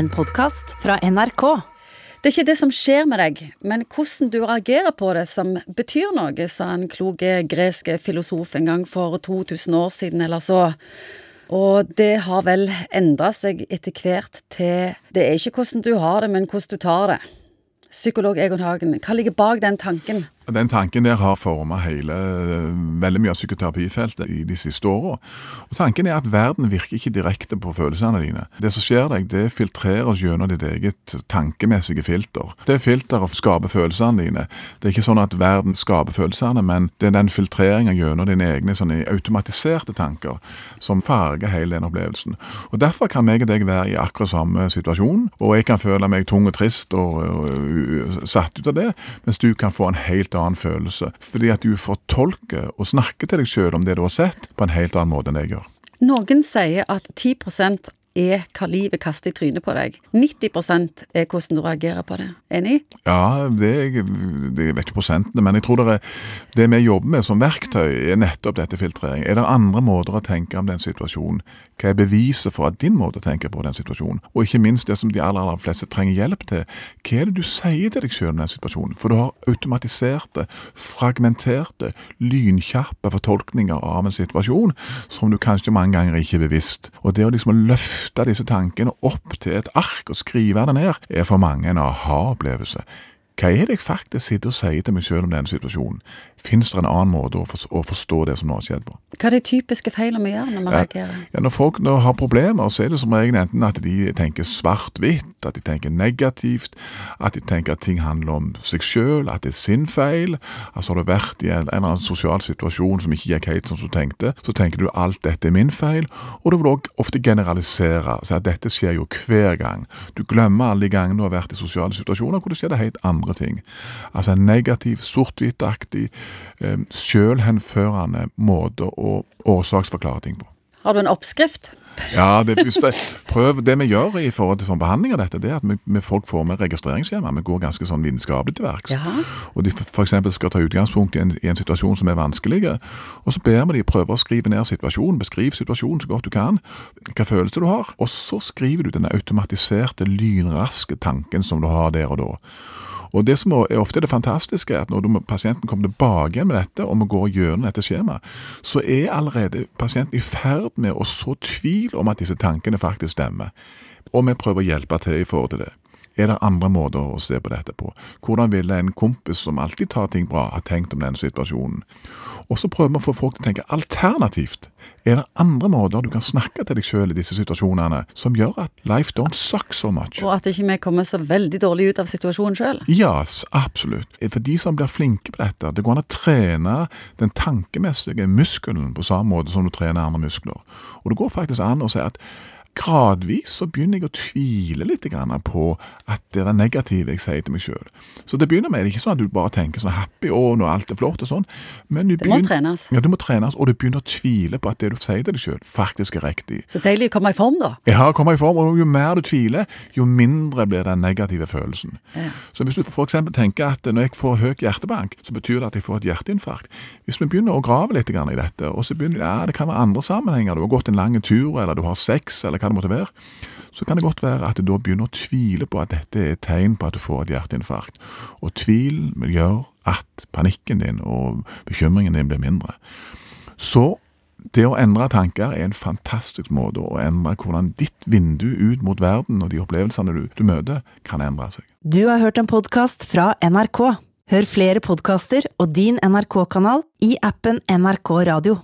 en podkast fra NRK. Det er ikke det som skjer med deg, men hvordan du reagerer på det som betyr noe, sa en klok gresk filosof en gang for 2000 år siden eller så. Og det har vel endra seg etter hvert til Det er ikke hvordan du har det, men hvordan du tar det. Psykolog Egon Hagen, hva ligger bak den tanken? Den tanken der har formet hele, veldig mye av psykoterapifeltet i de siste åra. Tanken er at verden virker ikke direkte på følelsene dine. Det som skjer deg, det filtreres gjennom ditt eget tankemessige filter. Det filteret skaper følelsene dine. Det er ikke sånn at verden skaper følelsene, men det er den filtreringa gjennom dine egne sånne automatiserte tanker som farger hele den opplevelsen. Og Derfor kan meg og deg være i akkurat samme situasjon, og jeg kan føle meg tung og trist og, og, og satt ut av det, mens du kan få en helt annen følelse. Fordi at du fortolker og snakker til deg sjøl om det du har sett, på en helt annen måte enn jeg gjør. Noen sier at 10 er hva livet kaster i trynet på deg. 90% er hvordan du reagerer på det. Enig? Ja, det, jeg vet ikke prosentene, men jeg tror det, er, det vi jobber med som verktøy, er nettopp dette filtrering. Er det andre måter å tenke om den situasjonen? Hva er beviset for at din måte å tenke på den situasjonen? Og ikke minst det som de aller, aller fleste trenger hjelp til. Hva er det du sier til deg selv om den situasjonen? For du har automatiserte, fragmenterte, lynkjappe fortolkninger av en situasjon som du kanskje mange ganger ikke er bevisst. Og det å liksom løfte disse tankene opp til et ark og skrive det ned, er for mange en aha-opplevelse. Hva er det jeg faktisk sitter og sier til meg selv om denne situasjonen? Fins det en annen måte å, forstå det som nå har skjedd på? Hva er de typiske feilene vi gjør når vi reagerer? Ja, når folk når har problemer, så er det som regel enten at de tenker svart-hvitt, at de tenker negativt, at de tenker at ting handler om seg selv, at det er sin feil. Altså har du vært i en, en eller annen sosial situasjon som ikke gikk helt som du tenkte, så tenker du alt dette er min feil, og du vil òg ofte generalisere. si at dette skjer jo hver gang. Du glemmer alle de gangene du har vært i sosiale situasjoner hvor det skjer det helt andre ting. Altså en negativ, sort-hvitt-aktig eh, sjølhenførende måte å årsaksforklare ting på. Har du en oppskrift? Ja, det, det, prøv, det vi gjør i forhold til sånn behandling av dette, det er at vi, vi folk får med registreringsskjema. Vi går ganske sånn vitenskapelig til verks. Og de f.eks. skal ta utgangspunkt i en, i en, situasjon som er vanskelig. Og så ber vi de prøve å skrive ned situasjonen. Beskriv situasjonen så godt du kan. Hva følelse du har. Og så skriver du den automatiserte, lynraske tanken som du har der og da. Og Det som er ofte det fantastiske, er at når pasienten kommer tilbake igjen med dette, og vi går gjennom dette skjemaet, så er allerede pasienten i ferd med å så tvil om at disse tankene faktisk stemmer. Og vi prøver å hjelpe til i forhold til det. Er det andre måter å se på dette på? Hvordan ville en kompis som alltid tar ting bra, ha tenkt om denne situasjonen? Og så prøver vi å få folk til å tenke alternativt. Er det andre måter du kan snakke til deg sjøl i disse situasjonene som gjør at life don't suck so much? Og at ikke vi kommer så veldig dårlig ut av situasjonen sjøl? Ja, absolutt. For de som blir flinke på dette, det går an å trene den tankemessige muskelen på samme måte som du trener andre muskler. Og det går faktisk an å si at gradvis så begynner jeg å tvile litt på at det er det negative jeg sier til meg sjøl. Så det begynner med det er ikke sånn at du bare tenker sånn happy og når alt er flott og sånn. Men du det begynner, må trenes. Ja, du må trenes, og du begynner å tvile på at det du sier til deg sjøl, faktisk er riktig. Så deilig å komme i form, da. Ja, komme i form. Og jo mer du tviler, jo mindre blir den negative følelsen. Ja. Så hvis du f.eks. tenker at når jeg får høy hjertebank, så betyr det at jeg får et hjerteinfarkt. Hvis vi begynner å grave litt i dette, og så begynner ja, det kan være andre sammenhenger, du har gått en lang tur, eller du har sex, eller hva det måtte være, så kan det godt være at du da begynner å tvile på at dette er et tegn på at du får et hjerteinfarkt. Og tvil gjør at panikken din og bekymringen din blir mindre. Så det å endre tanker er en fantastisk måte å endre hvordan ditt vindu ut mot verden og de opplevelsene du, du møter, kan endre seg. Du har hørt en podkast fra NRK. Hør flere podkaster og din NRK-kanal i appen NRK Radio.